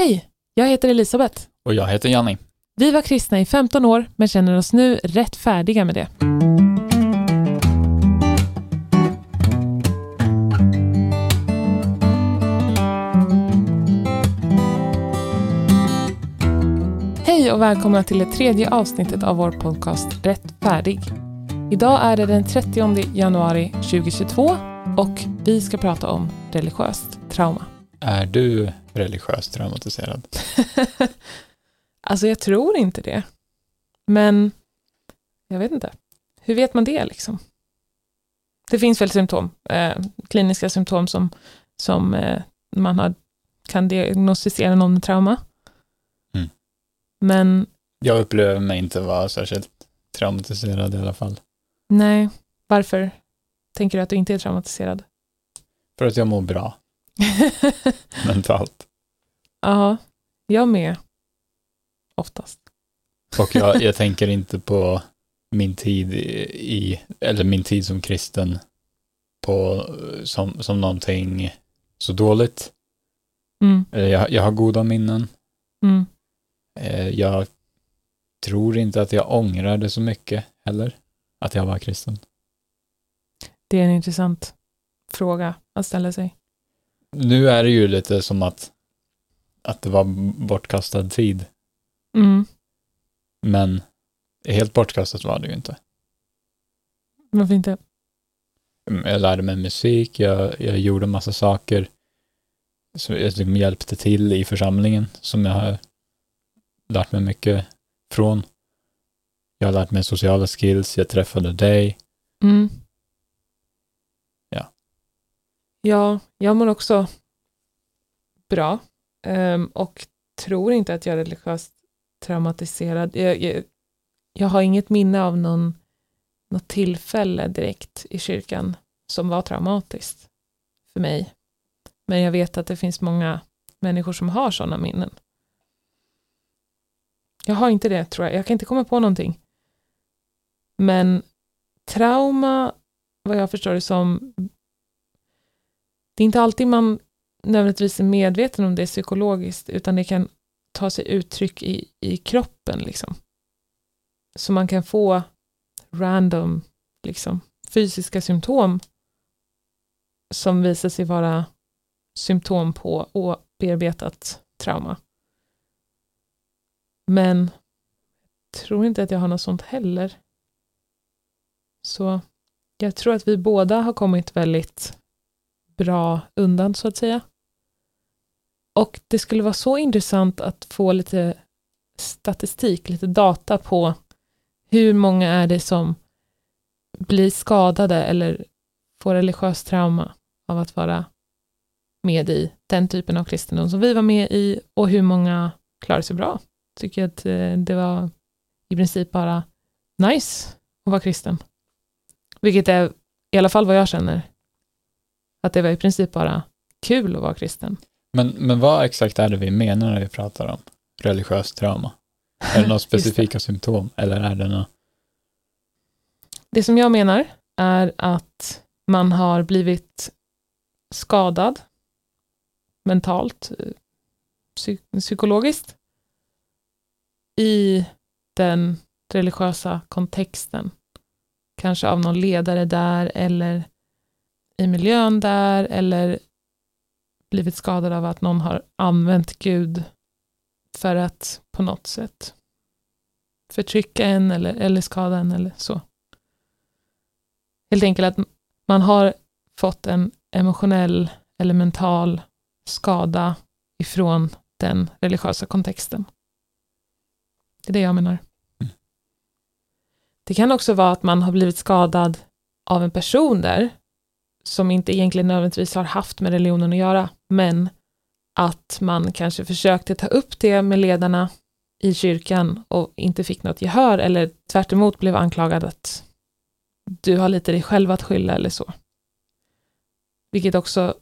Hej, jag heter Elisabeth. Och jag heter Janni. Vi var kristna i 15 år men känner oss nu rätt färdiga med det. Hej och välkomna till det tredje avsnittet av vår podcast Rätt färdig. Idag är det den 30 januari 2022 och vi ska prata om religiöst trauma. Är du religiöst traumatiserad? alltså jag tror inte det. Men jag vet inte. Hur vet man det liksom? Det finns väl symptom, eh, kliniska symptom som, som eh, man har, kan diagnostisera någon med trauma. Mm. Men Jag upplever mig inte vara särskilt traumatiserad i alla fall. nej, varför tänker du att du inte är traumatiserad? För att jag mår bra mentalt. Ja, jag med. Oftast. Och jag, jag tänker inte på min tid i, eller min tid som kristen på, som, som någonting så dåligt. Mm, Jag, jag har goda minnen. mm. Eh, Jag tror inte att jag ångrar det så mycket heller, att jag var kristen. Det är en intressant fråga att ställa sig. Nu är det ju lite som att, att det var bortkastad tid, Mm. men helt bortkastat var det ju inte. Varför inte? Mm, Jag lärde mig musik, jag, jag gjorde massa saker som liksom hjälpte till i församlingen som jag har lärt mig mycket från. Jag har lärt mig sociala skills, jag träffade dig. Mm. Ja. Ja, jag mår också bra Um, och tror inte att jag är religiöst traumatiserad. Jag, jag, jag har inget minne av någon, något tillfälle direkt i kyrkan som var traumatiskt för mig. Men jag vet att det finns många människor som har sådana minnen. Jag har inte det tror jag. Jag kan inte komma på någonting. Men trauma, vad jag förstår det som, det är inte alltid man nödvändigtvis är medveten om det psykologiskt, utan det kan ta sig uttryck i, i kroppen. Liksom. Så man kan få random liksom, fysiska symptom som visar sig vara symptom på obearbetat trauma. Men jag tror inte att jag har något sånt heller. Så jag tror att vi båda har kommit väldigt bra undan så att säga. Och det skulle vara så intressant att få lite statistik, lite data på hur många är det som blir skadade eller får religiöst trauma av att vara med i den typen av kristendom som vi var med i och hur många klarar sig bra. Tycker att eh, det var i princip bara nice att vara kristen. Vilket är i alla fall vad jag känner. Att det var i princip bara kul att vara kristen. Men, men vad exakt är det vi menar när vi pratar om religiöst trauma? Är det några specifika symptom eller är det något? Det som jag menar är att man har blivit skadad mentalt, eh, psy- psykologiskt i den religiösa kontexten. Kanske av någon ledare där eller i miljön där eller blivit skadad av att någon har använt Gud för att på något sätt förtrycka en eller, eller skada en eller så. Helt enkelt att man har fått en emotionell eller mental skada ifrån den religiösa kontexten. Det är det jag menar. Mm. Det kan också vara att man har blivit skadad av en person där som inte egentligen nödvändigtvis har haft med religionen att göra, men att man kanske försökte ta upp det med ledarna i kyrkan och inte fick något gehör eller tvärt emot blev anklagad att du har lite dig själv att skylla eller så. Vilket också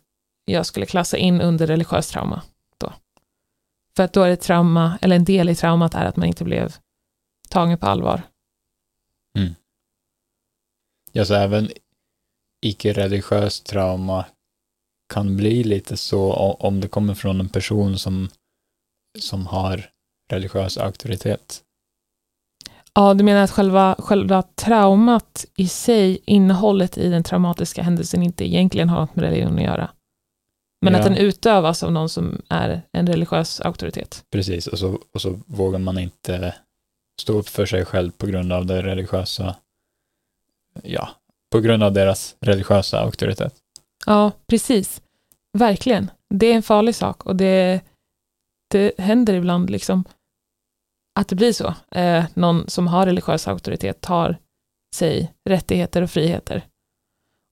jag skulle klassa in under religiöst trauma då. För att då är det trauma, eller en del i traumat är att man inte blev tagen på allvar. Mm. Ja, så även icke-religiöst trauma kan bli lite så om det kommer från en person som som har religiös auktoritet. Ja, du menar att själva, själva traumat i sig, innehållet i den traumatiska händelsen inte egentligen har något med religion att göra? Men Ja. att den utövas av någon som är en religiös auktoritet? Precis, och så, och så vågar man inte stå upp för sig själv på grund av det religiösa, ja, på grund av deras religiösa auktoritet. Ja, precis. Verkligen. Det är en farlig sak och det, det händer ibland liksom att det blir så. Eh, någon som har religiös auktoritet tar sig rättigheter och friheter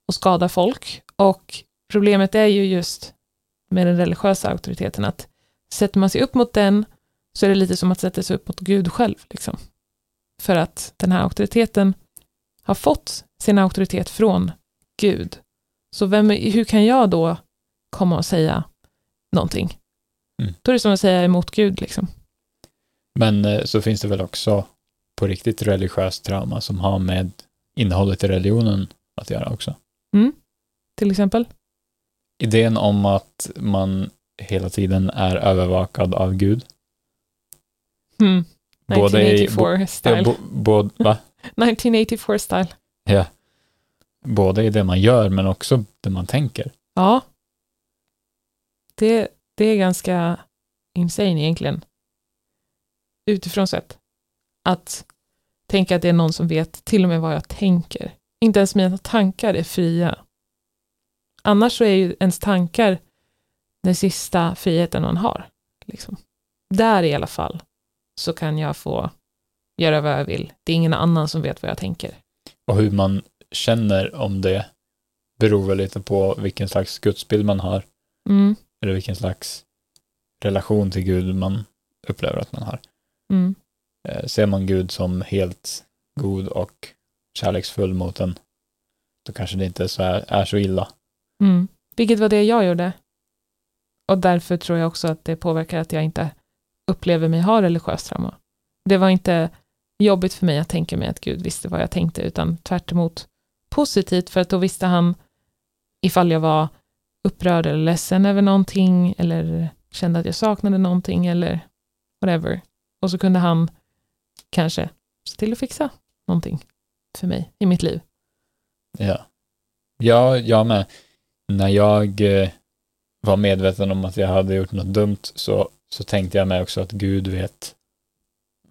och skadar folk. Och problemet är ju just med den religiösa auktoriteten att sätter man sig upp mot den så är det lite som att sätta sig upp mot Gud själv. Liksom. För att den här auktoriteten har fått sin auktoritet från Gud. Så vem, hur kan jag då komma och säga någonting? Mm. Då är det som att säga emot Gud. Liksom. Men eh, så finns det väl också på riktigt religiöst trauma som har med innehållet i religionen att göra också. Till exempel. Idén om att man hela tiden är övervakad av Gud. Både i, 1984 bo, style. ja, bo, va? 1984 style. Ja. Både i det man gör men också det man tänker. Ja. Det, det är ganska insane egentligen. Utifrån sett. Att tänka att det är någon som vet till och med vad jag tänker. Inte ens mina tankar är fria. Annars så är ju ens tankar den sista friheten man har. Liksom. Där i alla fall så kan jag få göra vad jag vill. Det är ingen annan som vet vad jag tänker. Och hur man känner om det beror väl lite på vilken slags gudsbild man har. Mm, Eller vilken slags relation till Gud man upplever att man har. mm, Eh, ser man Gud som helt god och kärleksfull mot en, då kanske det inte så är, är så illa. mm. Vilket var det jag gjorde. Och därför tror jag också att det påverkar att jag inte upplever mig ha religiöst trauma. Det var inte jobbigt för mig att tänka mig att Gud visste vad jag tänkte, utan tvärt emot positivt, för att då visste han ifall jag var upprörd eller ledsen över någonting, eller kände att jag saknade någonting, eller whatever. Och så kunde han kanske se till att fixa någonting för mig i mitt liv. Ja. Ja, jag med. När jag eh, var medveten om att jag hade gjort något dumt så, så tänkte jag mig också att Gud vet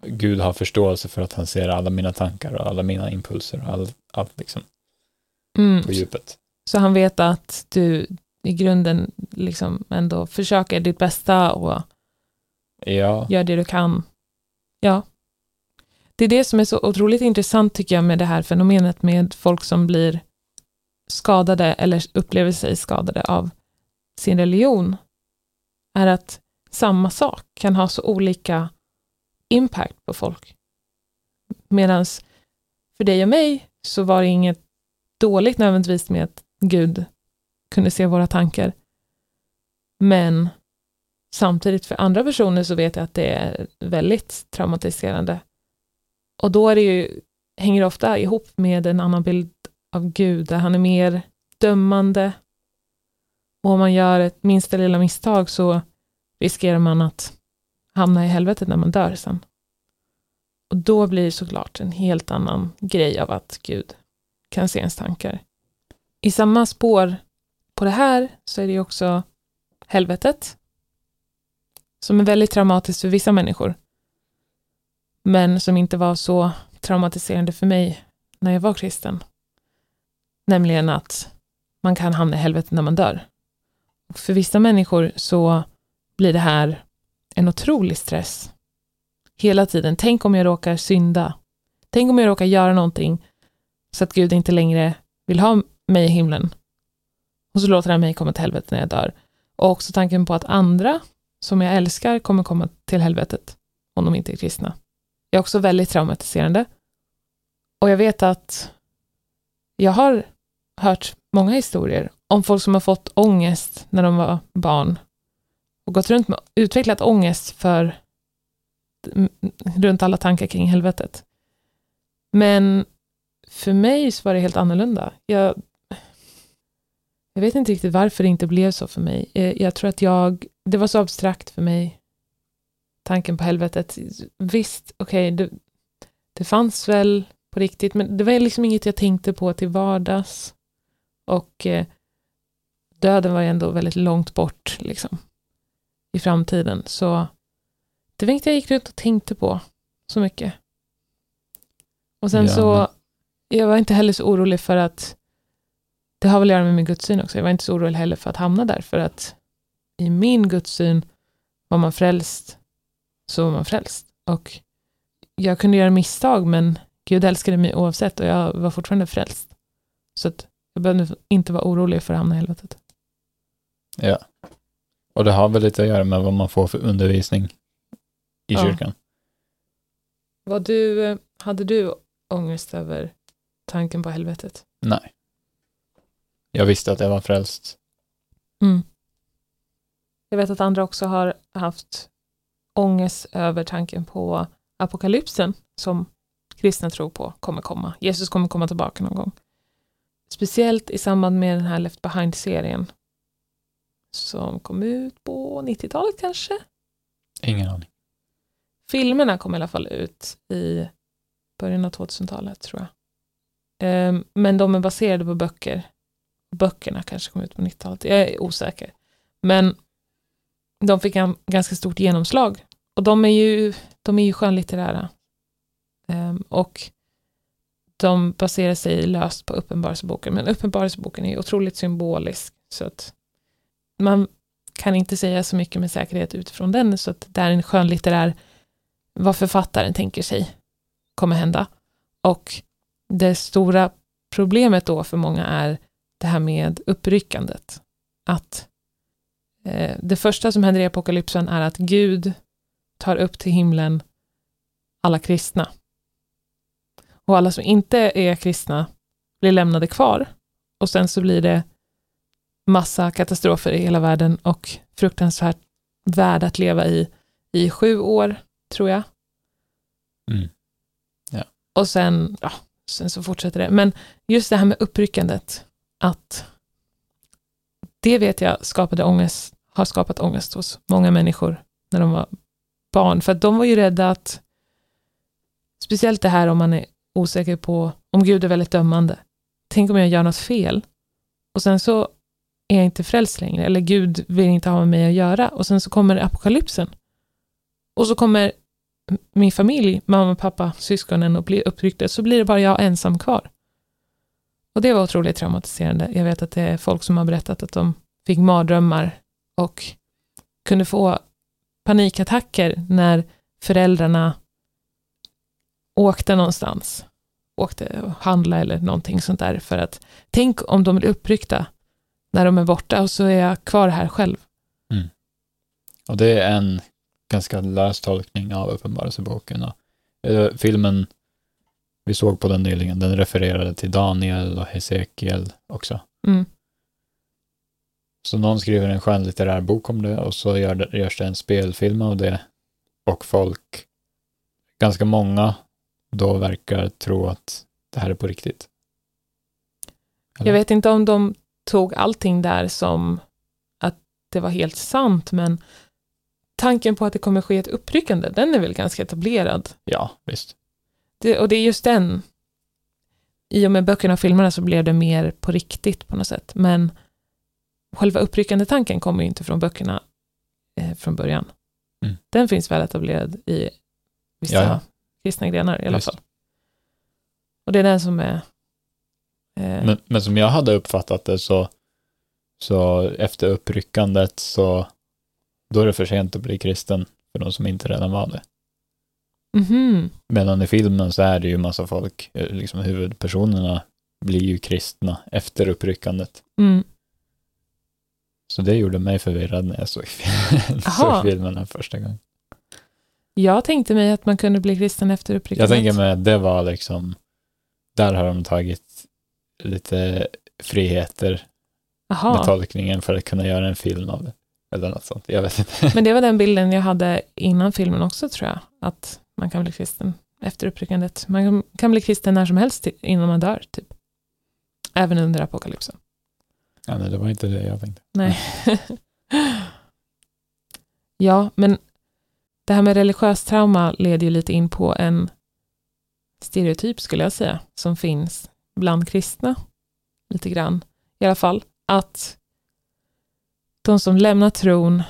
Gud har förståelse för att han ser alla mina tankar och alla mina impulser och all, allt liksom Mm. på djupet. Så han vet att du i grunden liksom ändå försöker ditt bästa och Ja, gör det du kan. Ja. Det är det som är så otroligt intressant tycker jag med det här fenomenet med folk som blir skadade eller upplever sig skadade av sin religion. Är att samma sak kan ha så olika impact på folk. Medan för dig och mig så var det inget dåligt nödvändigtvis med att Gud kunde se våra tankar. Men samtidigt för andra personer så vet jag att det är väldigt traumatiserande. Och då är det ju, hänger det ofta ihop med en annan bild av Gud, där han är mer dömande. Och om man gör ett minsta lilla misstag så riskerar man att hamna i helvetet när man dör sen. Och då blir det såklart en helt annan grej av att Gud kan se ens tankar. I samma spår på det här så är det ju också helvetet, som är väldigt traumatiskt för vissa människor, men som inte var så traumatiserande för mig när jag var kristen. Nämligen att man kan hamna i helvetet när man dör. Och för vissa människor så blir det här en otrolig stress. Hela tiden. Tänk om jag råkar synda. Tänk om jag råkar göra någonting så att Gud inte längre vill ha mig i himlen. Och så låter han mig komma till helvetet när jag dör. Och också tanken på att andra som jag älskar kommer komma till helvetet om de inte är kristna. är också väldigt traumatiserande. Och jag vet att jag har hört många historier om folk som har fått ångest när de var barn och gått runt med utvecklat ångest för runt alla tankar kring helvetet. Men för mig så var det helt annorlunda. Jag, jag vet inte riktigt varför det inte blev så för mig. Jag, jag tror att jag, det var så abstrakt för mig. tanken på helvetet. Visst, okej, okay, det, det fanns väl på riktigt, men det var liksom inget jag tänkte på till vardags. Och eh, döden var ju ändå väldigt långt bort liksom, i framtiden. Så det var inget jag gick runt och tänkte på så mycket. Och sen ja, så, jag var inte heller så orolig för att, det har väl att göra med min gudssyn också, jag var inte så orolig heller för att hamna där, för att i min gudssyn var man frälst, så var man frälst. Och jag kunde göra misstag, men Gud älskade mig oavsett och jag var fortfarande frälst. Så att jag behövde inte vara orolig för att hamna i helvetet. Ja. Och det har väl lite att göra med vad man får för undervisning i ja. kyrkan. Vad du, hade du ångest över tanken på helvetet? Nej. Jag visste att jag var frälst. Mm. Jag vet att andra också har haft ångest över tanken på apokalypsen som kristna tror på kommer komma. Jesus kommer komma tillbaka någon gång. Speciellt i samband med den här Left Behind-serien som kom ut på 90-talet kanske? Ingen aning. Filmerna kom i alla fall ut i början av 2000-talet tror jag. Ehm, men de är baserade på böcker. Böckerna kanske kom ut på 90-talet, jag är osäker. Men de fick en ganska stort genomslag. Och de är ju, de är ju skönlitterära. Um, och de baserar sig löst på Uppenbarelseboken, men Uppenbarelseboken är otroligt symbolisk, så att man kan inte säga så mycket med säkerhet utifrån den, så att det är en skönlitterär, vad författaren tänker sig kommer hända. Och det stora problemet då för många är det här med uppryckandet. Att eh, det första som händer i apokalypsen är att Gud tar upp till himlen alla kristna. Och alla som inte är kristna blir lämnade kvar. Och sen så blir det massa katastrofer i hela världen och fruktansvärt värld att leva i i sju år, tror jag. Mm. Ja. Och sen, ja, sen så fortsätter det. Men just det här med uppryckandet, att det vet jag skapade ångest, har skapat ångest hos många människor när de var barn, för att de var ju rädda att, speciellt det här om man är osäker på, om Gud är väldigt dömande, tänk om jag gör något fel, och sen så är jag inte frälst längre, eller Gud vill inte ha med mig att göra, och sen så kommer apokalypsen. Och så kommer min familj, mamma, pappa, syskonen och blir uppryckta, så blir det bara jag ensam kvar. Och det var otroligt traumatiserande. Jag vet att det är folk som har berättat att de fick mardrömmar och kunde få panikattacker när föräldrarna åkte någonstans, åkte och handla eller någonting sånt där för att tänk om de blir uppryckta när de är borta och så är jag kvar här själv. Mm. Och det är en ganska lös tolkning av Uppenbarelseboken. Filmen, vi såg på den nyligen, den refererade till Daniel och Hesekiel också. Mm. Så någon skriver en skönlitterär bok om det och så gör det, görs det en spelfilm av det. Och folk, ganska många, då verkar tro att det här är på riktigt. Eller? Jag vet inte om de tog allting där som att det var helt sant, men tanken på att det kommer ske ett uppryckande, den är väl ganska etablerad? Ja, visst. Det, och det är just den, i och med böckerna och filmerna så blev det mer på riktigt på något sätt, men själva uppryckande tanken kommer ju inte från böckerna eh, från början. Mm. Den finns väl etablerad i vissa ja, kristna grenar i alla Just. fall. Och det är den som är... Eh, men, men, som jag hade uppfattat det så, så efter uppryckandet så då är det för sent att bli kristen för de som inte redan var det. Mm-hmm. Medan i filmen så är det ju massa folk, eh, liksom huvudpersonerna blir ju kristna efter uppryckandet. Mm. Så det gjorde mig förvirrad när jag såg, såg filmen första gången. Jag tänkte mig att man kunde bli kristen efter uppryckandet. Jag tänker mig att det var liksom, där har de tagit lite friheter Aha. med tolkningen för att kunna göra en film av det. Eller något sånt, jag vet inte. Men det var den bilden jag hade innan filmen också tror jag, att man kan bli kristen efter uppryckandet. Man kan bli kristen när som helst innan man dör, typ. Även under apokalypsen. Ja, nej, det var inte det jag tänkte. Nej. ja, men det här med religiöst trauma leder ju lite in på en stereotyp skulle jag säga, som finns bland kristna, lite grann i alla fall, att de som lämnar tron,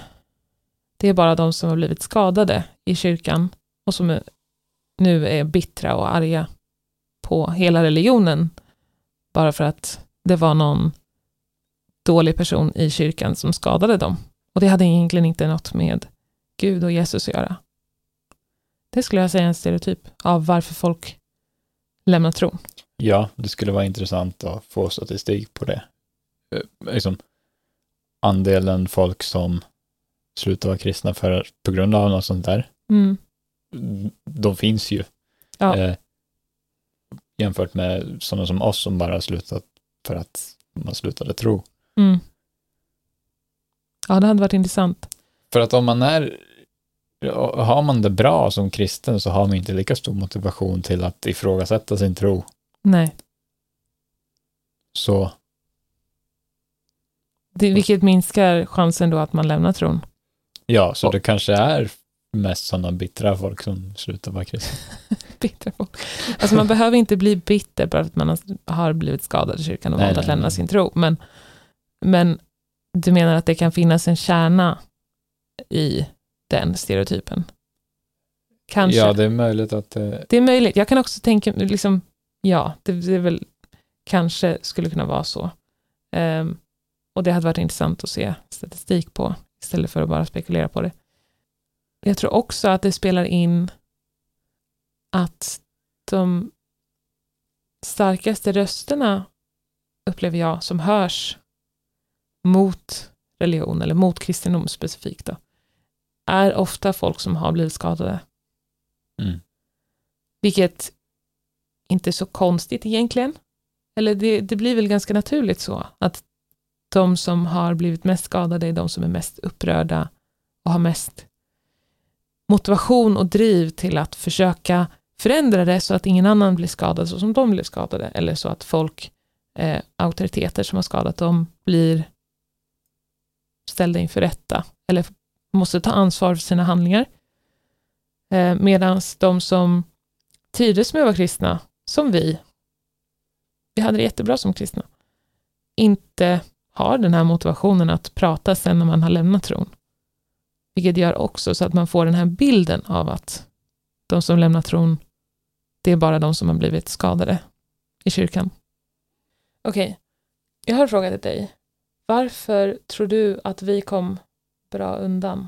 det är bara de som har blivit skadade i kyrkan och som nu är bittra och arga på hela religionen, bara för att det var någon dålig person i kyrkan som skadade dem. Och det hade egentligen inte något med Gud och Jesus att göra. Det skulle jag säga är en stereotyp av varför folk lämnar tron. Ja, det skulle vara intressant att få statistik på det. Eh, liksom, andelen folk som slutar vara kristna för, på grund av något sånt där, Mm. de finns ju. Ja. Eh, jämfört med sådana som oss som bara slutat för att man slutade tro. Mm. Ja, det hade varit intressant. För att om man är, har man det bra som kristen så har man inte lika stor motivation till att ifrågasätta sin tro. Nej, Så det, vilket minskar chansen då att man lämnar tron. ja, så det kanske är mest sådana bittra folk som slutar vara kristna. Bittra folk. Alltså man behöver inte bli bitter bara för att man har- blivit skadad i kyrkan och Nej, valt att lämna nej. sin tro. Men, men du menar att det kan finnas en kärna i den stereotypen? Kanske. Ja, det är möjligt att eh, Det är möjligt. Jag kan också tänka, liksom, ja, det, det är väl kanske skulle kunna vara så. Ehm, och det hade varit intressant att se statistik på, istället för att bara spekulera på det. Jag tror också att det spelar in att de starkaste rösterna, upplever jag, som hörs mot religion, eller mot kristendom specifikt, då, är ofta folk som har blivit skadade. mm, Vilket inte är så konstigt egentligen. Eller det, det blir väl ganska naturligt så att de som har blivit mest skadade är de som är mest upprörda och har mest motivation och driv till att försöka förändra det så att ingen annan blir skadad så som de blev skadade. Eller så att folk, eh, auktoriteter som har skadat dem, blir ställda inför rätta. Eller måste ta ansvar för sina handlingar. Eh, Medan de som trivdes med att vara kristna, som vi, vi hade det jättebra som kristna, inte har den här motivationen att prata sen när man har lämnat tron. Vilket gör också så att man får den här bilden av att de som lämnar tron, det är bara de som har blivit skadade i kyrkan. Okej, jag har en fråga till dig. Varför tror du att vi kom bra undan?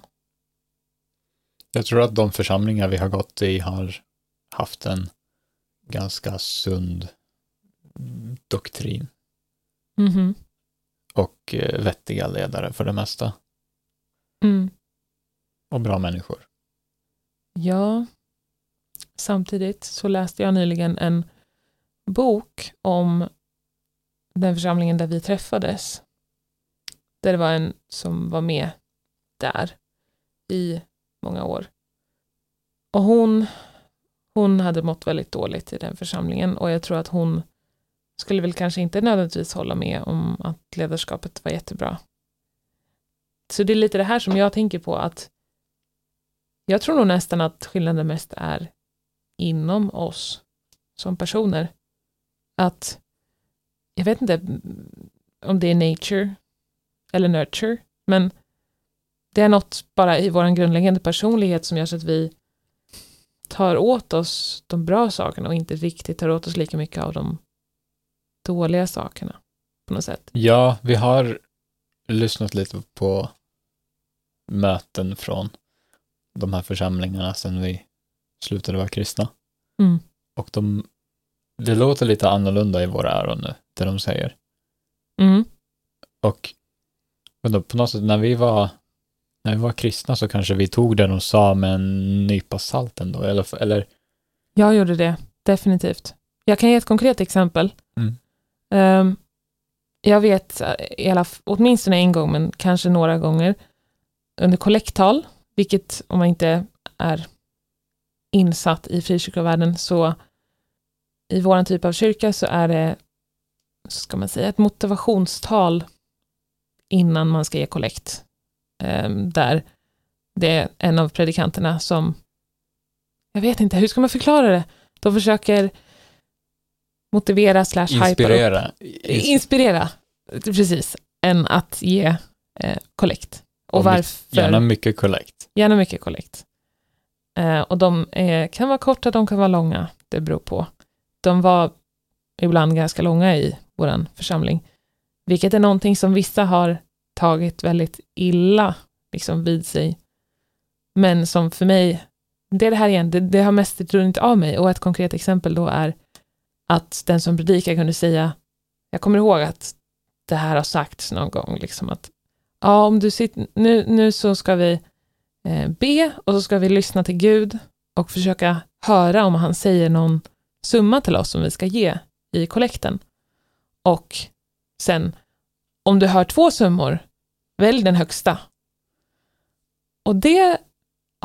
jag tror att de församlingar vi har gått i har haft en ganska sund mm, doktrin Mhm. Och eh, vettiga ledare för det mesta. Mm. Och bra människor. Ja, samtidigt så läste jag nyligen en bok om den församlingen där vi träffades. Där det var en som var med där i många år. Och hon, hon hade mått väldigt dåligt i den församlingen och jag tror att hon skulle väl kanske inte nödvändigtvis hålla med om att ledarskapet var jättebra. Så det är lite det här som jag tänker på att jag tror nog nästan att skillnaden mest är inom oss som personer. Att, jag vet inte om det är nature eller nurture, men det är något bara i vår grundläggande personlighet som gör så att vi tar åt oss de bra sakerna och inte riktigt tar åt oss lika mycket av de dåliga sakerna på något sätt. Ja, vi har lyssnat lite på möten från de här församlingarna sedan vi slutade vara kristna. Mm. Och de, det låter lite annorlunda i våra öron nu, det de säger. Mm. Och då, på något sätt när vi var när vi var kristna så kanske vi tog det de sa med en nypa salt ändå, eller, eller Jag gjorde det, definitivt. Jag kan ge ett konkret exempel. Mm. Ehm, jag vet, eh, i alla, åtminstone en gång, men kanske några gånger, under kollekttal, vilket om man inte är insatt i frikyrkovärlden, så i vår typ av kyrka så är det, så ska man säga, ett motivationstal innan man ska ge kollekt. Ehm, där det är en av predikanterna som, jag vet inte, hur ska man förklara det? De försöker motivera slash Inspirera. Ins- inspirera, precis, än att ge eh, kollekt. Och, Och my- varför? Gärna mycket kollekt. Gärna mycket kollekt. Eh, och de är, kan vara korta, de kan vara långa, det beror på. De var ibland ganska långa i vår församling, vilket är någonting som vissa har tagit väldigt illa liksom vid sig. Men som för mig, det är det här igen, det, det har mest runnit av mig och ett konkret exempel då är att den som predikar kunde säga, jag kommer ihåg att det här har sagts någon gång, liksom att ja, om du sitter, nu, nu så ska vi eh, be och så ska vi lyssna till Gud och försöka höra om han säger någon summa till oss som vi ska ge i kollekten. Och sen, om du hör två summor, välj den högsta. Och det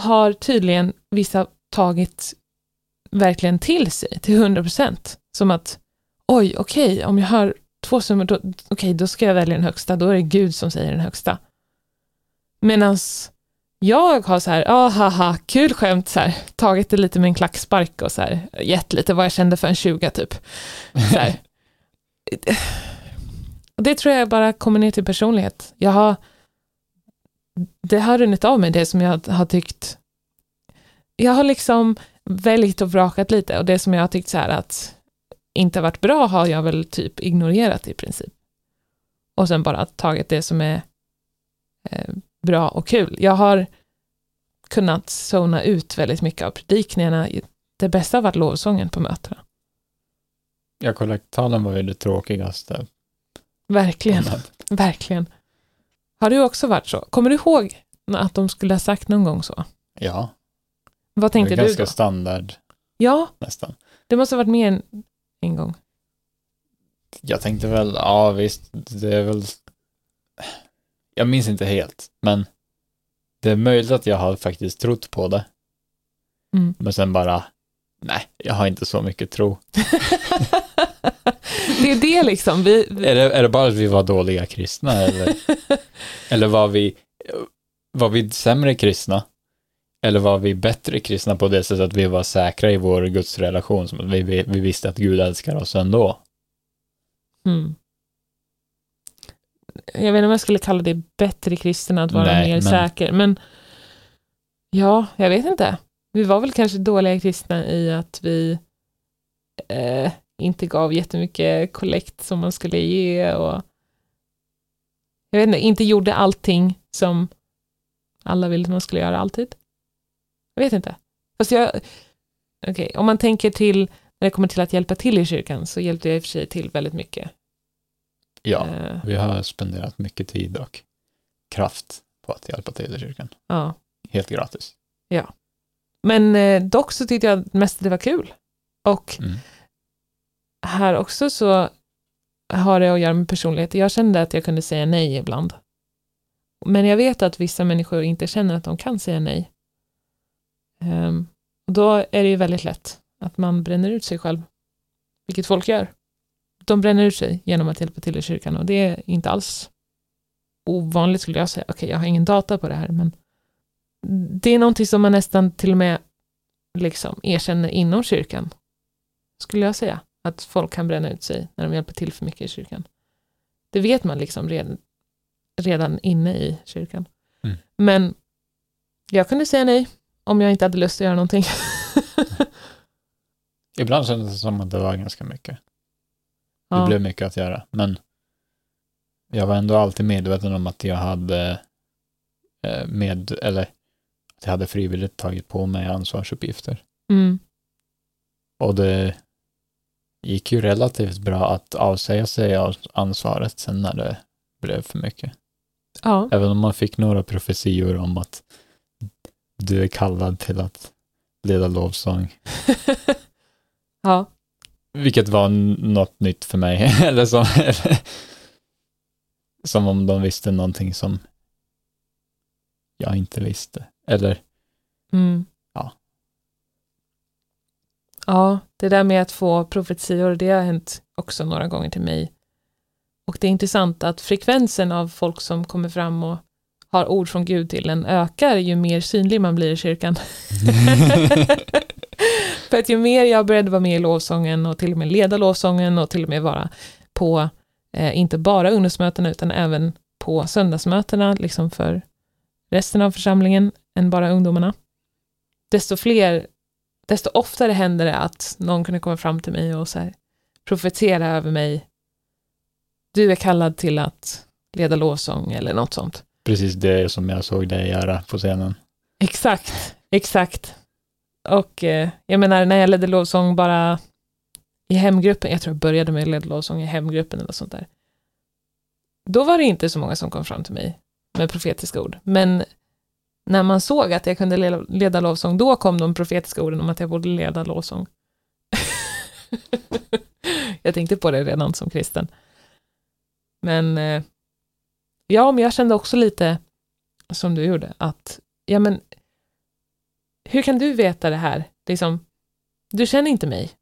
har tydligen vissa tagit verkligen till sig till 100 procent. Som att, oj, okej, om jag hör två summor, då, okej, då ska jag välja den högsta, då är det Gud som säger den högsta. Medan jag har så här, ah, haha, kul skämt, så här, tagit det lite med en klackspark och så här, gett lite vad jag kände för en 20 typ. Så här. Och det tror jag bara kommer ner till personlighet. Jag har, det har runnit av mig, det som jag har tyckt, jag har liksom väljt och vrakat lite och det som jag har tyckt så här att inte varit bra har jag väl typ ignorerat i princip. Och sen bara tagit det som är eh, bra och kul. Jag har kunnat zona ut väldigt mycket av predikningarna. Det bästa har varit lovsången på mötena. Ja, kollekttalen var ju det tråkigaste. Verkligen, verkligen. Har du också varit så? Kommer du ihåg att de skulle ha sagt någon gång så? Ja, Vad det tänkte är du ganska då? standard Ja, nästan. det måste ha varit mer än en gång. Jag tänkte väl, ja visst, det är väl... Jag minns inte helt, men det är möjligt att jag har faktiskt trott på det. Mm. Men sen bara, nej, jag har inte så mycket tro. det är det liksom. Vi, vi, Är det, är det bara att vi var dåliga kristna eller, eller var vi, var vi sämre kristna? Eller var vi bättre kristna på det sättet att vi var säkra i vår gudsrelation, som vi, vi, vi visste att Gud älskar oss ändå? Mm. Jag vet inte om jag skulle kalla det bättre kristen att vara Nej, mer men- säker, men ja, jag vet inte. Vi var väl kanske dåliga kristna i att vi eh, inte gav jättemycket kollekt som man skulle ge och jag vet inte, inte gjorde allting som alla ville att man skulle göra alltid. Jag vet inte. Fast jag, okej, om man tänker till när det kommer till att hjälpa till i kyrkan så hjälpte jag i och för sig till väldigt mycket. Ja, Eh, vi har spenderat mycket tid och kraft på att hjälpa till i kyrkan. ja. Helt gratis. Men eh, dock så tyckte jag mest att det var kul. Och Mm. här också så har det att göra med personlighet. Jag kände att jag kunde säga nej ibland. Men jag vet att vissa människor inte känner att de kan säga nej. Och då är det ju väldigt lätt att man bränner ut sig själv. Vilket folk gör. De bränner ut sig genom att hjälpa till i kyrkan och det är inte alls ovanligt skulle jag säga. Okej, jag har ingen data på det här, men det är någonting som man nästan till och med liksom erkänner inom kyrkan. Skulle jag säga. Att folk kan bränna ut sig när de hjälper till för mycket i kyrkan. Det vet man liksom redan, redan inne i kyrkan. Mm. Men jag kunde säga nej om jag inte hade lust att göra någonting. Ibland kändes det som att det var ganska mycket. Det ja. blev mycket att göra, men jag var ändå alltid medveten om att jag hade eh, med, eller att jag hade frivilligt tagit på mig ansvarsuppgifter. Mm. Och det gick ju relativt bra att avsäga sig av ansvaret sen när det blev för mycket. ja. Även om man fick några profetior om att du är kallad till att leda lovsång. ja. Vilket var något nytt för mig. eller som, som om de visste någonting som jag inte visste. Eller, Mm. Ja. Ja, det där med att få profetior, det har hänt också några gånger till mig. Och det är intressant att frekvensen av folk som kommer fram och har ord från Gud till en ökar ju mer synlig man blir i kyrkan. För att ju mer jag började vara med i lovsången och till och med leda lovsången och till och med vara på, eh, inte bara ungdomsmötena utan även på söndagsmötena, liksom för resten av församlingen än bara ungdomarna. Desto fler, desto oftare händer det att någon kunde komma fram till mig och så här, profetera över mig. Du är kallad till att leda lovsång eller något sånt. Precis det som jag såg dig göra på scenen. Exakt, exakt. Och eh, jag menar, när jag ledde lovsång bara i hemgruppen, jag tror jag började med att leda lovsång i hemgruppen eller sånt där. Då var det inte så många som kom fram till mig med profetiska ord. Men när man såg att jag kunde leda, leda lovsång, då kom de profetiska orden om att jag borde leda lovsång. jag tänkte på det redan som kristen. Men eh, ja, men jag kände också lite som du gjorde, att ja, men hur kan du veta det här? Liksom, du känner inte mig.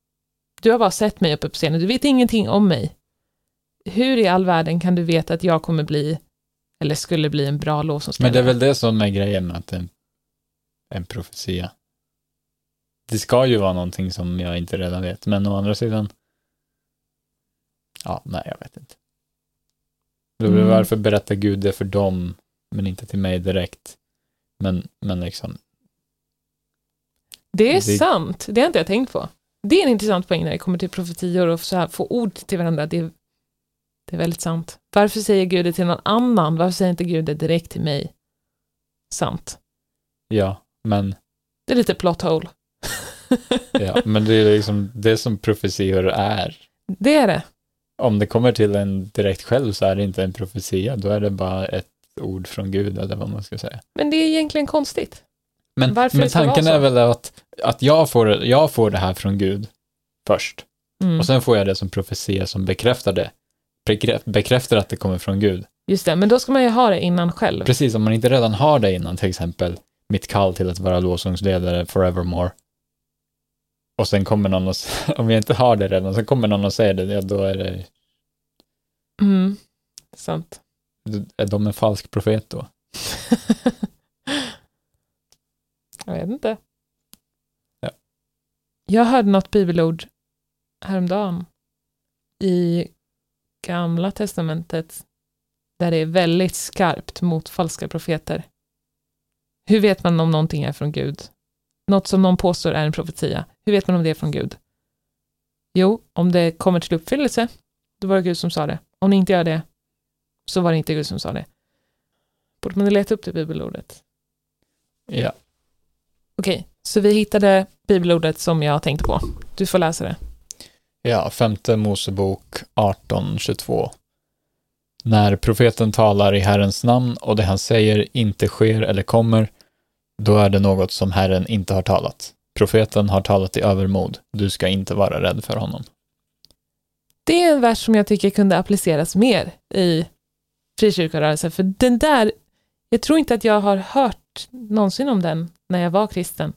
Du har bara sett mig uppe på scenen, du vet ingenting om mig. Hur i all världen kan du veta att jag kommer bli, eller skulle bli en bra lovsångsledare? Men det är väl det som är grejen att en, en profetia. Det ska ju vara någonting som jag inte redan vet, men å andra sidan, ja, nej, jag vet inte. Mm. Varför berättar Gud det för dem, men inte till mig direkt? Men, men liksom, det är det... sant, det har inte jag tänkt på. Det är en intressant poäng när det kommer till profetior och så här, få ord till varandra. Det är, det är väldigt sant. Varför säger Gud det till någon annan? Varför säger inte Gud det direkt till mig? Sant. Ja, men... Det är lite plot hole. ja, men det är liksom det som profetior är. Det är det. Om det kommer till en direkt själv så är det inte en profetia, då är det bara ett ord från Gud eller vad man ska säga. Men det är egentligen konstigt. Men, men tanken är väl att, att jag, får, jag får det här från Gud först. Mm. Och sen får jag det som profetia som bekräftar det. Bekräftar att det kommer från Gud. Just det, men då ska man ju ha det innan själv. Precis, om man inte redan har det innan, till exempel mitt kall till att vara lovsångsledare forevermore. Och sen kommer någon och, om jag inte har det redan, så kommer någon och säger det, ja då är det... Mm, sant. Är de en falsk profet då? Jag vet inte. Ja. Jag hörde något bibelord häromdagen i Gamla Testamentet där det är väldigt skarpt mot falska profeter. Hur vet man om någonting är från Gud? Något som någon påstår är en profetia. Hur vet man om det är från Gud? Jo, om det kommer till uppfyllelse, då var det Gud som sa det. Om det inte gör det, så var det inte Gud som sa det. Borde man leta upp det bibelordet? Ja, Okej, så vi hittade bibelordet som jag tänkte på. Du får läsa det. Ja, femte Mosebok 18.22. När profeten talar i Herrens namn och det han säger inte sker eller kommer, då är det något som Herren inte har talat. Profeten har talat i övermod. Du ska inte vara rädd för honom. Det är en vers som jag tycker kunde appliceras mer i frikyrkorörelsen, för den där, jag tror inte att jag har hört någonsin om den när jag var kristen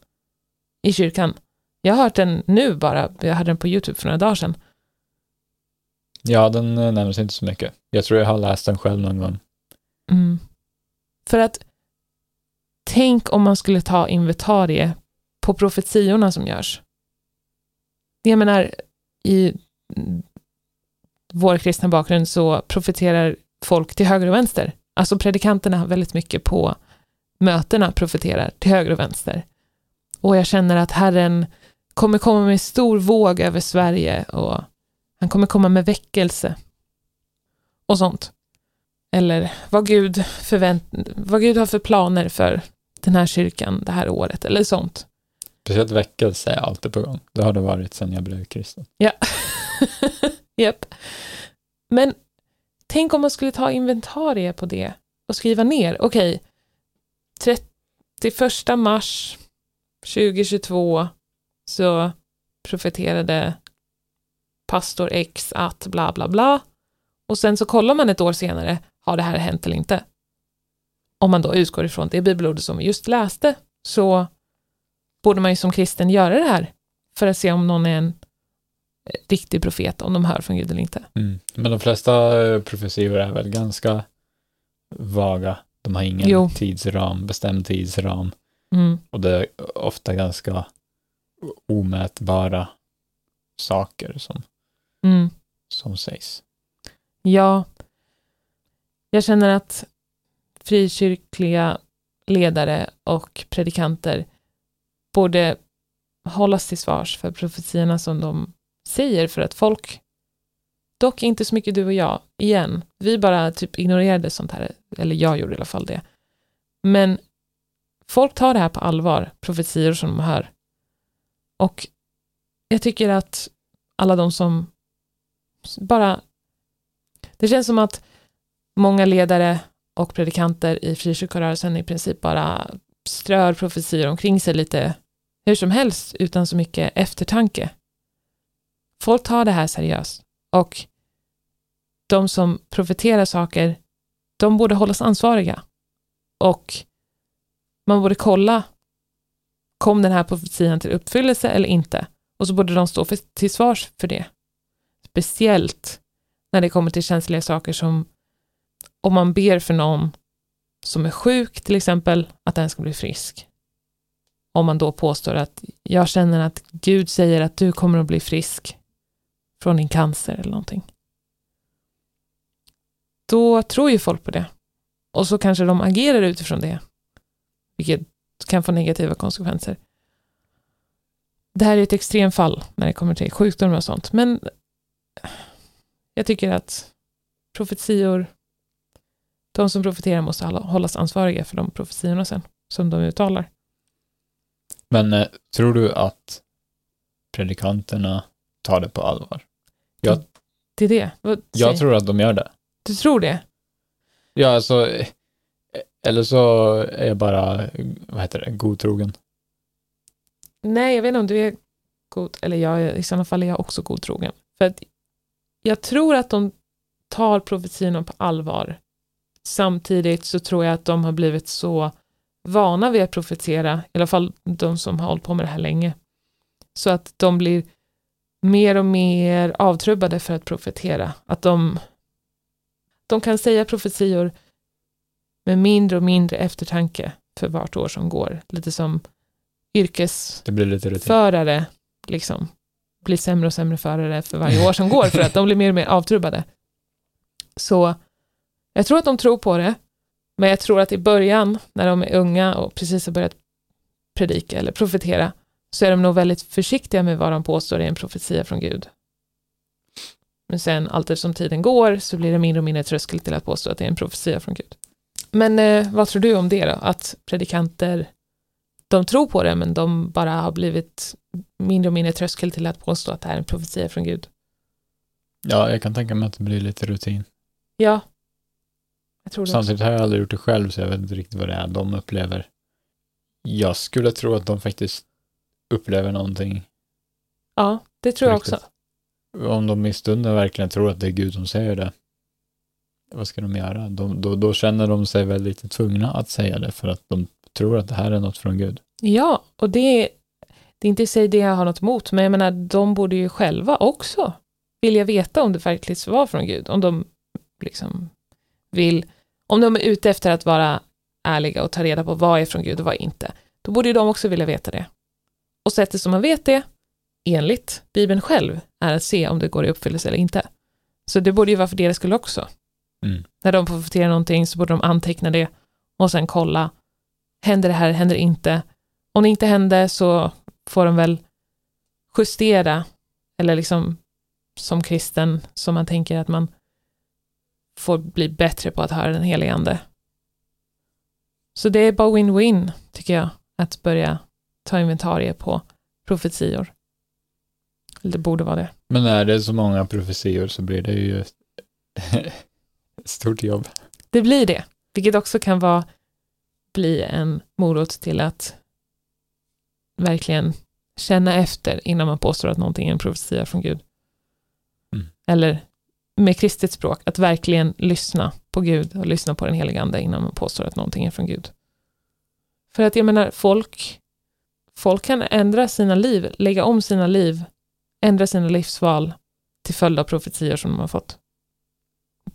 i kyrkan. Jag har hört den nu bara, jag hade den på YouTube för några dagar sedan. Ja, den eh, nämns inte så mycket. Jag tror jag har läst den själv någon gång. Mm. För att tänk om man skulle ta inventarie på profetiorna som görs. Jag menar, i vår kristna bakgrund så profeterar folk till höger och vänster. Alltså predikanterna väldigt mycket på mötena profeterar till höger och vänster. Och jag känner att Herren kommer komma med stor våg över Sverige och han kommer komma med väckelse och sånt. Eller vad Gud, förvänt vad Gud har för planer för den här kyrkan det här året eller sånt. Speciellt väckelse är alltid på gång. Det har det varit sedan jag blev kristen. Ja. Japp. Men tänk om man skulle ta inventarie på det och skriva ner, okej, okay, 31 mars 2022 så profeterade pastor X att bla bla bla och sen så kollar man ett år senare, har det här hänt eller inte? Om man då utgår ifrån det bibelordet som vi just läste så borde man ju som kristen göra det här för att se om någon är en riktig profet, om de hör från Gud eller inte. Mm. Men de flesta profetior är väl ganska vaga De har ingen Jo. tidsram, bestämd tidsram. Mm. Och det är ofta ganska omätbara saker som, Mm. som sägs. Ja, jag känner att frikyrkliga ledare och predikanter borde hållas till svars för profetierna som de säger för att folk, dock inte så mycket du och jag, igen, vi bara typ ignorerade sånt här, eller jag gjorde i alla fall det. Men folk tar det här på allvar, profetior som de hör. Och jag tycker att alla de som bara det känns som att många ledare och predikanter i frikyrkorörelsen i princip bara strör profetior omkring sig lite hur som helst utan så mycket eftertanke. Folk tar det här seriöst och de som profeterar saker, de borde hållas ansvariga. Och man borde kolla, kom den här profetian till uppfyllelse eller inte? Och så borde de stå för, till svars för det. Speciellt när det kommer till känsliga saker som om man ber för någon som är sjuk till exempel, att den ska bli frisk. Om man då påstår att jag känner att Gud säger att du kommer att bli frisk från din cancer eller någonting. Då tror ju folk på det. Och så kanske de agerar utifrån det. Vilket kan få negativa konsekvenser. Det här är ett extremfall när det kommer till sjukdomar och sånt. Men jag tycker att profetior, de som profeterar måste hållas ansvariga för de profetiorna sen, som de uttalar. Men eh, tror du att predikanterna tar det på allvar? Jag, Det är det. Vad, jag tror att de gör det. Du tror det? Ja, alltså, eh, eller så är jag bara, vad heter det, godtrogen. Nej, jag vet inte om du är god, eller jag, i sådana fall är jag också godtrogen. För att jag tror att de tar profetiorna på allvar. Samtidigt så tror jag att de har blivit så vana vid att profetera, i alla fall de som har hållit på med det här länge, så att de blir mer och mer avtrubbade för att profetera. Att de, de kan säga profetior med mindre och mindre eftertanke för vart år som går. Lite som yrkes Det blir lite rutin. förare liksom blir sämre och sämre förare för varje år som går för att de blir mer och mer avtrubbade. Så jag tror att de tror på det, men jag tror att i början när de är unga och precis har börjat predika eller profetera så är de nog väldigt försiktiga med vad de påstår är en profetia från Gud. Men sen allt eftersom tiden går så blir det mindre och mindre tröskel till att påstå att det är en profetia från Gud. Men eh, vad tror du om det då? Att predikanter de tror på det, men de bara har blivit mindre och mindre tröskel till att påstå att det här är en profetia från Gud. Ja, jag kan tänka mig att det blir lite rutin. Ja, jag tror det. också. Samtidigt har jag aldrig gjort det själv, så jag vet inte riktigt vad det är de upplever. Jag skulle tro att de faktiskt upplever någonting. Ja, det tror jag Riktigt. också. Om de i stunden verkligen tror att det är Gud som säger det, vad ska de göra? De, då, då känner de sig väl lite tvungna att säga det, för att de tror att det här är något från Gud. Ja, och det, det är inte i sig det jag har något emot, men jag menar, de borde ju själva också vilja veta om det verkligen var från Gud. Om de liksom vill, om de är ute efter att vara ärliga och ta reda på vad är från Gud och vad är inte, då borde ju de också vilja veta det. Och sättet som man vet det, enligt Bibeln själv, är att se om det går i uppfyllelse eller inte. Så det borde ju vara för deras skull också. Mm. När de profeterar någonting så borde de anteckna det och sen kolla, händer det här, händer det inte? Om det inte hände så får de väl justera, eller liksom som kristen, som man tänker att man får bli bättre på att höra den helige ande. Så det är bara win-win, tycker jag, att börja ta inventarie på profetior. Eller det borde vara det. Men är det så många profetior så blir det ju stort jobb. Det blir det, vilket också kan vara bli en morot till att verkligen känna efter innan man påstår att någonting är en profetia från Gud. Mm. Eller med kristet språk, att verkligen lyssna på Gud och lyssna på den heliga ande innan man påstår att någonting är från Gud. För att jag menar, folk, folk kan ändra sina liv, lägga om sina liv, ändra sina livsval till följd av profetior som de har fått.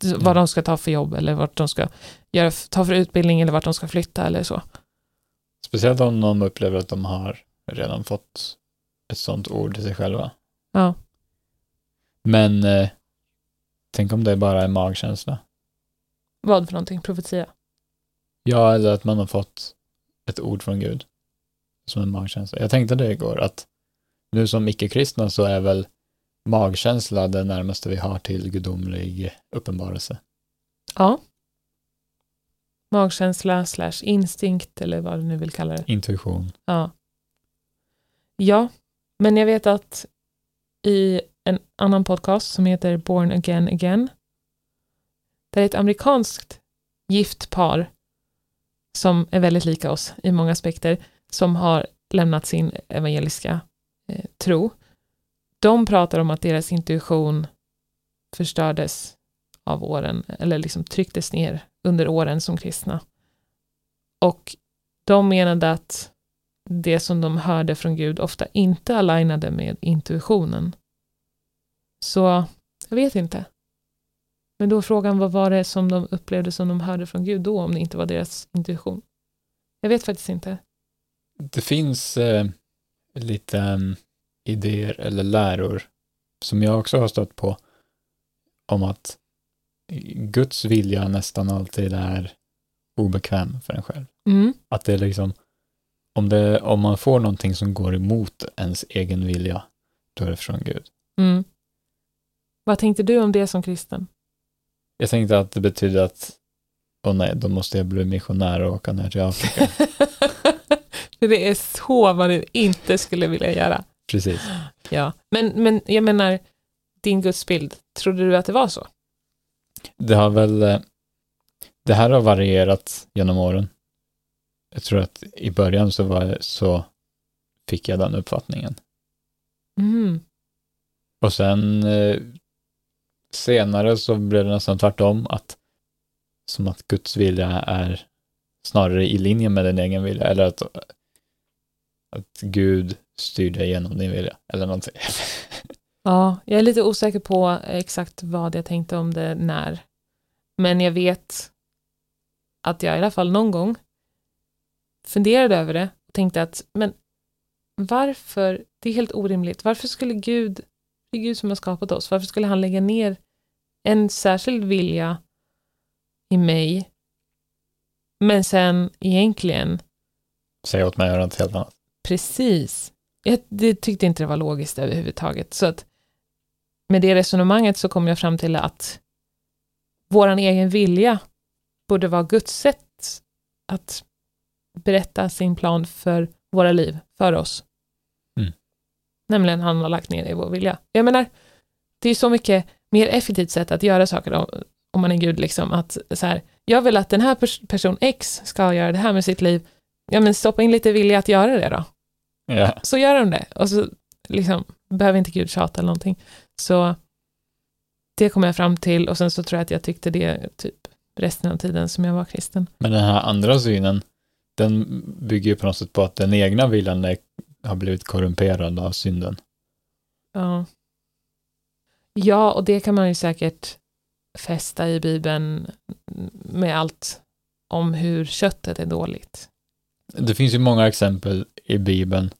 vad Mm. de ska ta för jobb eller vart de ska göra, ta för utbildning eller vart de ska flytta eller så. Speciellt om någon upplever att de har redan fått ett sånt ord till sig själva. Ja. Men eh, tänk om det bara är magkänsla. Vad för någonting? Profetia? Ja, eller att man har fått ett ord från Gud som en magkänsla. Jag tänkte det igår, att nu som icke-kristna så är väl magkänsla det närmaste vi har till gudomlig uppenbarelse. Ja. Magkänsla slash instinkt eller vad du nu vill kalla det. Intuition. Ja. Ja, men jag vet att i en annan podcast som heter Born Again Again, där är ett amerikanskt gift par som är väldigt lika oss i många aspekter, som har lämnat sin evangeliska eh, tro. De pratar om att deras intuition förstördes av åren, eller liksom trycktes ner under åren som kristna. Och de menade att det som de hörde från Gud ofta inte alignade med intuitionen. Så jag vet inte. Men då frågan, vad var det som de upplevde som de hörde från Gud då, om det inte var deras intuition? Jag vet faktiskt inte. Det finns eh, lite em, idéer eller läror som jag också har stött på om att Guds vilja nästan alltid är obekväm för en själv. Mm. Att det är liksom, om, det, om man får någonting som går emot ens egen vilja, då är det från Gud. Mm. Vad tänkte du om det som kristen? Jag tänkte att det betyder att, åh nej, då måste jag bli missionär och åka ner till Afrika. För det är så vad du inte skulle vilja göra. Precis. Ja, men, men jag menar, din gudsbild, trodde du att det var så? Det har väl, eh, det här har varierat genom åren. Jag tror att i början så, var, så fick jag den uppfattningen. Mm. Och sen eh, senare så blev det nästan tvärtom, att som att Guds vilja är snarare i linje med din egen vilja, eller att, att Gud styr dig genom din vilja, eller någonting. Ja, jag är lite osäker på exakt vad jag tänkte om det när. Men jag vet att jag i alla fall någon gång funderade över det och tänkte att men varför, det är helt orimligt, varför skulle Gud, det är Gud som har skapat oss, varför skulle han lägga ner en särskild vilja i mig men sen egentligen Säg åt mig att göra något helt annat. Precis. Jag det tyckte inte det var logiskt överhuvudtaget. Så att med det resonemanget så kom jag fram till att våran egen vilja borde vara Guds sätt att berätta sin plan för våra liv, för oss. Nämligen han har lagt ner det i vår vilja. Jag menar, det är så mycket mer effektivt sätt att göra saker om, om man är Gud, liksom att så här, jag vill att den här pers- person X ska göra det här med sitt liv. Ja, men stoppa in lite vilja att göra det då Ja, så gör de det. Och så liksom, behöver inte Gud tjata eller någonting. Så det kom jag fram till och sen så tror jag att jag tyckte det typ resten av tiden som jag var kristen. men den här andra synen, den bygger ju på något sätt på att den egna viljan är, har blivit korrumperad av synden. Ja. ja, och det kan man ju säkert fästa i Bibeln med allt om hur köttet är dåligt. Det finns ju många exempel i Bibeln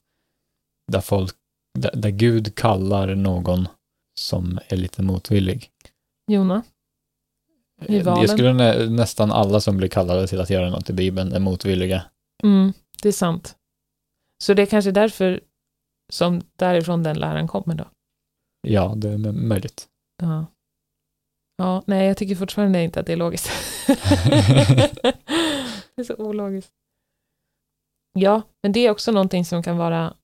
där folk, där, där Gud kallar någon som är lite motvillig. Jona? Valen. Jag skulle nä, nästan alla som blir kallade till att göra något i Bibeln är motvilliga. Mm, det är sant. Så det är kanske därför som därifrån den läran kommer då. Ja, det är möjligt. Ja. Ja, nej, jag tycker fortfarande inte att det är logiskt. det är så ologiskt. Ja, men det är också någonting som kan vara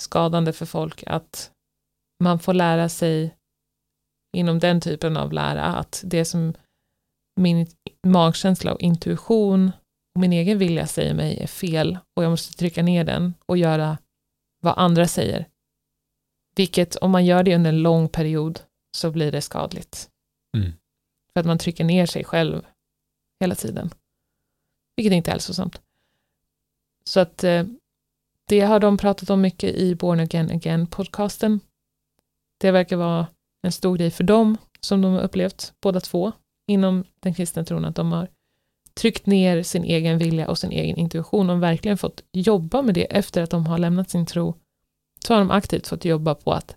skadande för folk att man får lära sig inom den typen av lära att det som min magkänsla och intuition och min egen vilja säger mig är fel och jag måste trycka ner den och göra vad andra säger. Vilket om man gör det under en lång period så blir det skadligt. Mm. För att man trycker ner sig själv hela tiden. Vilket inte är hälsosamt. Så att eh, det har de pratat om mycket i Born Again Again podcasten. Det verkar vara en stor grej för dem. som de har upplevt, båda två, inom den kristna tron, att de har tryckt ner sin egen vilja och sin egen intuition och verkligen fått jobba med det efter att de har lämnat sin tro. Så har de aktivt fått jobba på att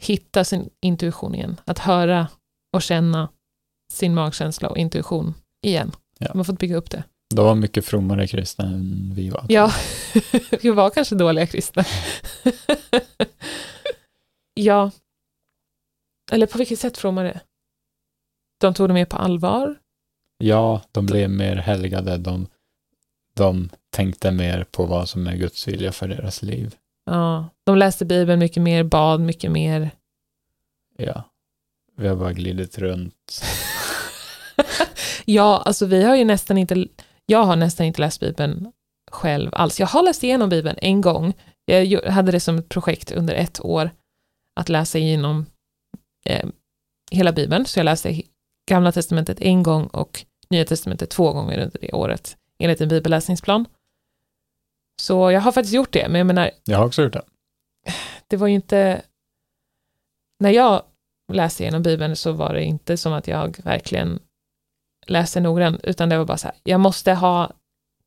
hitta sin intuition igen, att höra och känna sin magkänsla och intuition igen. Ja. De har fått bygga upp det. De var mycket frommare kristna än vi var. Ja, vi var kanske dåliga kristna. ja. Eller på vilket sätt frommare? De tog det mer på allvar? Ja, de blev mer helgade. De, de tänkte mer på vad som är Guds vilja för deras liv. Ja, de läste Bibeln mycket mer, bad mycket mer. Ja, vi har bara glidit runt. Ja, alltså vi har ju nästan inte, jag har nästan inte läst Bibeln själv alls. Jag har läst igenom Bibeln en gång. Jag hade det som ett projekt under ett år att läsa igenom eh, hela Bibeln, så jag läste Gamla Testamentet en gång och Nya Testamentet två gånger under det året, enligt en bibelläsningsplan. Så jag har faktiskt gjort det, men jag menar, Jag har också gjort det. det var ju inte... När jag läste igenom Bibeln så var det inte som att jag verkligen läste noggrant, utan det var bara så här, jag måste ha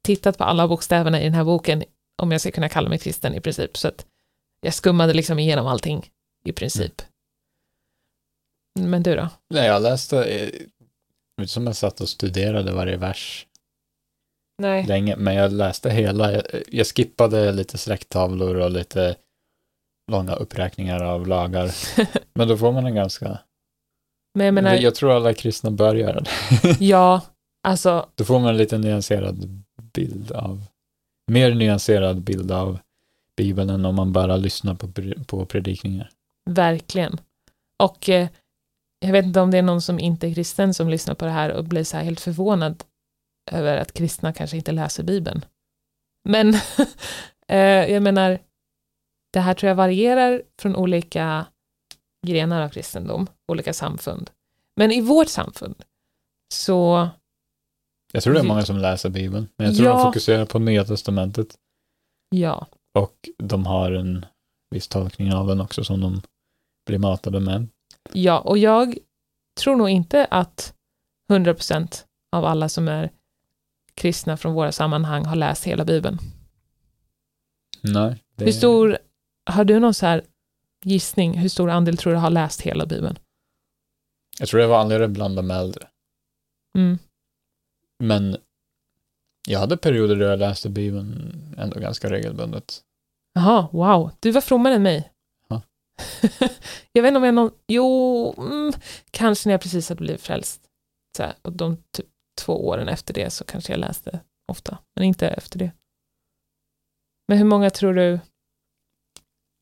tittat på alla bokstäverna i den här boken om jag ska kunna kalla mig kristen i princip. Så att jag skummade liksom igenom allting i princip. Men du då? Nej, jag läste, eh, inte som jag satt och studerade varje vers Nej. länge, men jag läste hela. Jag, jag skippade lite släkttavlor och lite långa uppräkningar av lagar. Men då får man en ganska... Men jag menar, jag tror alla kristna bör göra det. ja, alltså, Då får man en lite nyanserad bild av, mer nyanserad bild av Bibeln än om man bara lyssnar på, på predikningar. verkligen. Och eh, jag vet inte om det är någon som inte är kristen som lyssnar på det här och blir så här helt förvånad över att kristna kanske inte läser Bibeln. Men eh, jag menar, det här tror jag varierar från olika grenar av kristendom, olika samfund. Men i vårt samfund så, Jag tror det är många som läser Bibeln, men jag tror de Ja. fokuserar på Nya Testamentet ja, och de har en viss tolkning av den också som de blir matade med. Ja, och jag tror nog inte att 100% av alla som är kristna från våra sammanhang har läst hela Bibeln. Nej. Det, Hur stor, har du någon så här gissning, hur stor andel tror du har läst hela Bibeln? Jag tror det var vanligare bland de äldre. Mm. Men jag hade perioder då jag läste Bibeln ändå ganska regelbundet. Jaha, wow, du var frommare än mig. Ja. jag vet inte om jag någon, jo, mm, kanske när jag precis hade blivit frälst. Så här, och de typ två åren efter det så kanske jag läste ofta, men inte efter det. Men hur många tror du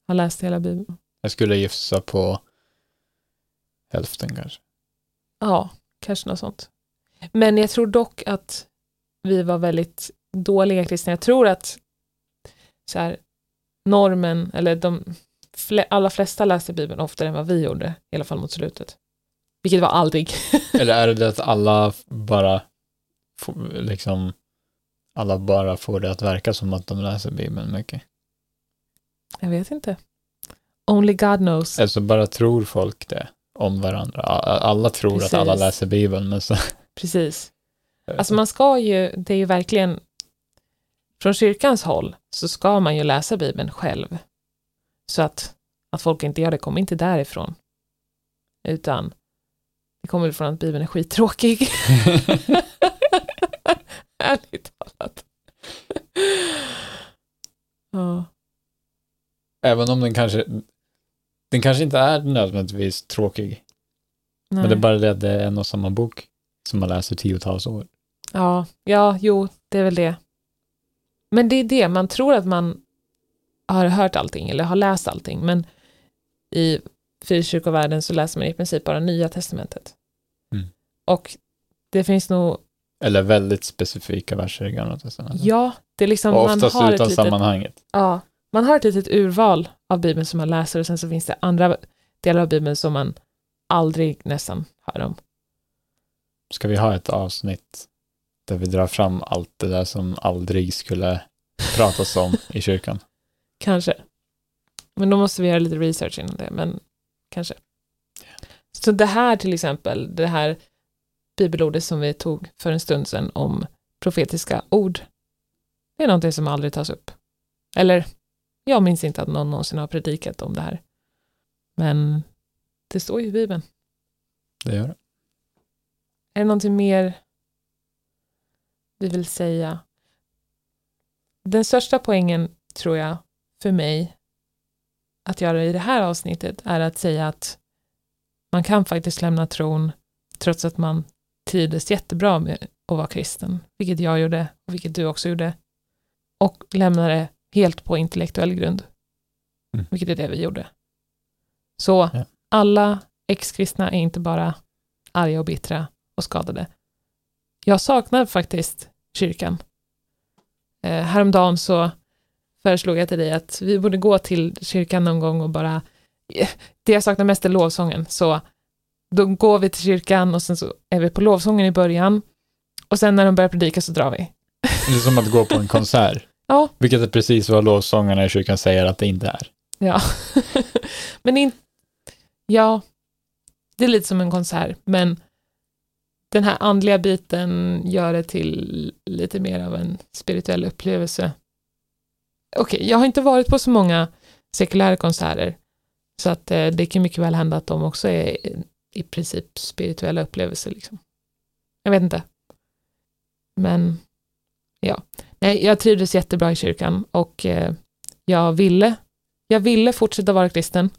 har läst hela Bibeln? Jag skulle gissa på hälften kanske. Ja, kanske något sånt. Men jag tror dock att vi var väldigt dåliga kristna. Jag tror att så här, normen, eller de allra flesta läste Bibeln oftare än vad vi gjorde, i alla fall mot slutet. Vilket var aldrig. Eller är det att alla bara liksom alla bara får det att verka som att de läser Bibeln mycket? jag vet inte. Only God knows. Alltså bara tror folk det om varandra. Alla tror att alla Precis. läser Bibeln, men så... Precis. Alltså man ska ju, det är ju verkligen, från kyrkans håll så ska man ju läsa Bibeln själv. Så att, att folk inte gör det kommer inte därifrån. Utan det kommer från att Bibeln är skittråkig. Ärligt talat. ja. Även om den kanske den kanske inte är nödvändigtvis tråkig, Nej. men det är bara det att det är en och samma bok som man läser tiotals år. Ja, ja, jo, det är väl det. Men det är det, man tror att man har hört allting eller har läst allting, men i frikyrkovärlden så läser man i princip bara Nya Testamentet. Mm. Och det finns nog, Eller väldigt specifika verser i Gamla Testamentet. ja, det är liksom, och man oftast har, ett utan litet, sammanhanget. ja, man har ett litet urval av Bibeln som man läser och sen så finns det andra delar av Bibeln som man aldrig nästan hör om. Ska vi ha ett avsnitt där vi drar fram allt det där som aldrig skulle pratas om i kyrkan? Kanske. Men då måste vi göra lite research innan det, men kanske. Så det här till exempel, det här bibelordet som vi tog för en stund sedan om profetiska ord, det är någonting som aldrig tas upp. Eller, jag minns inte att någon någonsin har predikat om det här. Men det står ju i Bibeln. Det gör det. Är det någonting mer vi vill säga? Den största poängen, tror jag, för mig att göra i det här avsnittet är att säga att man kan faktiskt lämna tron trots att man trivdes jättebra med att vara kristen, vilket jag gjorde och vilket du också gjorde, och lämna det helt på intellektuell grund, Mm. vilket är det vi gjorde. Så Ja. alla ex-kristna är inte bara arga och bittra och skadade. Jag saknar faktiskt kyrkan. Eh, häromdagen så föreslog jag till dig att vi borde gå till kyrkan någon gång och bara, det jag saknar mest är lovsången, så då går vi till kyrkan och sen så är vi på lovsången i början och sen när de börjar predika så drar vi. Det är som att gå på en konsert. Ja. Vilket är precis vad lovsångarna i kyrkan säger att det inte är. Ja, men in, ja, det är lite som en konsert, men den här andliga biten gör det till lite mer av en spirituell upplevelse. Okej, jag har inte varit på så många sekulära konserter, så att eh, det kan mycket väl hända att de också är i princip spirituella upplevelser. Liksom. Jag vet inte. Men, ja. Nej, jag trivdes jättebra i kyrkan och eh, jag ville jag ville fortsätta vara kristen,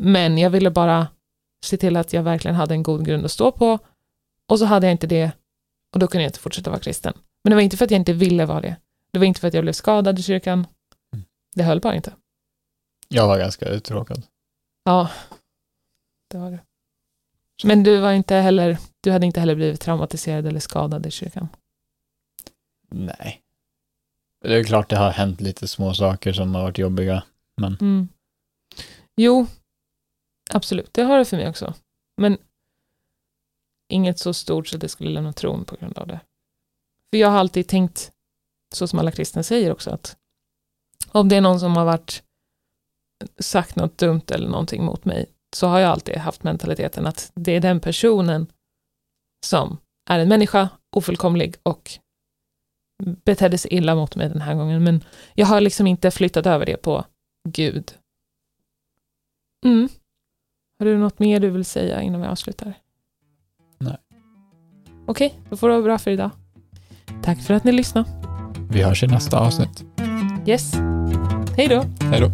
men jag ville bara se till att jag verkligen hade en god grund att stå på och så hade jag inte det och då kunde jag inte fortsätta vara kristen. Men det var inte för att jag inte ville vara det. Det var inte för att jag blev skadad i kyrkan. Mm. Det höll bara inte. Jag var ganska uttråkad. Ja, det var det. Men du var inte heller, du hade inte heller blivit traumatiserad eller skadad i kyrkan. Nej. Det är klart det har hänt lite små saker som har varit jobbiga. Men Mm. Jo, absolut, det har det för mig också. Men inget så stort så att det skulle lämna tron på grund av det. För jag har alltid tänkt, så som alla kristna säger också, att om det är någon som har varit sagt något dumt eller någonting mot mig, så har jag alltid haft mentaliteten att det är den personen som är en människa, ofullkomlig och betedde sig illa mot mig den här gången. Men jag har liksom inte flyttat över det på Gud. Mm. Har du något mer du vill säga innan vi avslutar? Nej. Okej, då får det vara bra för idag. Tack för att ni lyssnade. Vi hörs i nästa avsnitt. Yes. Hej då. Hej då.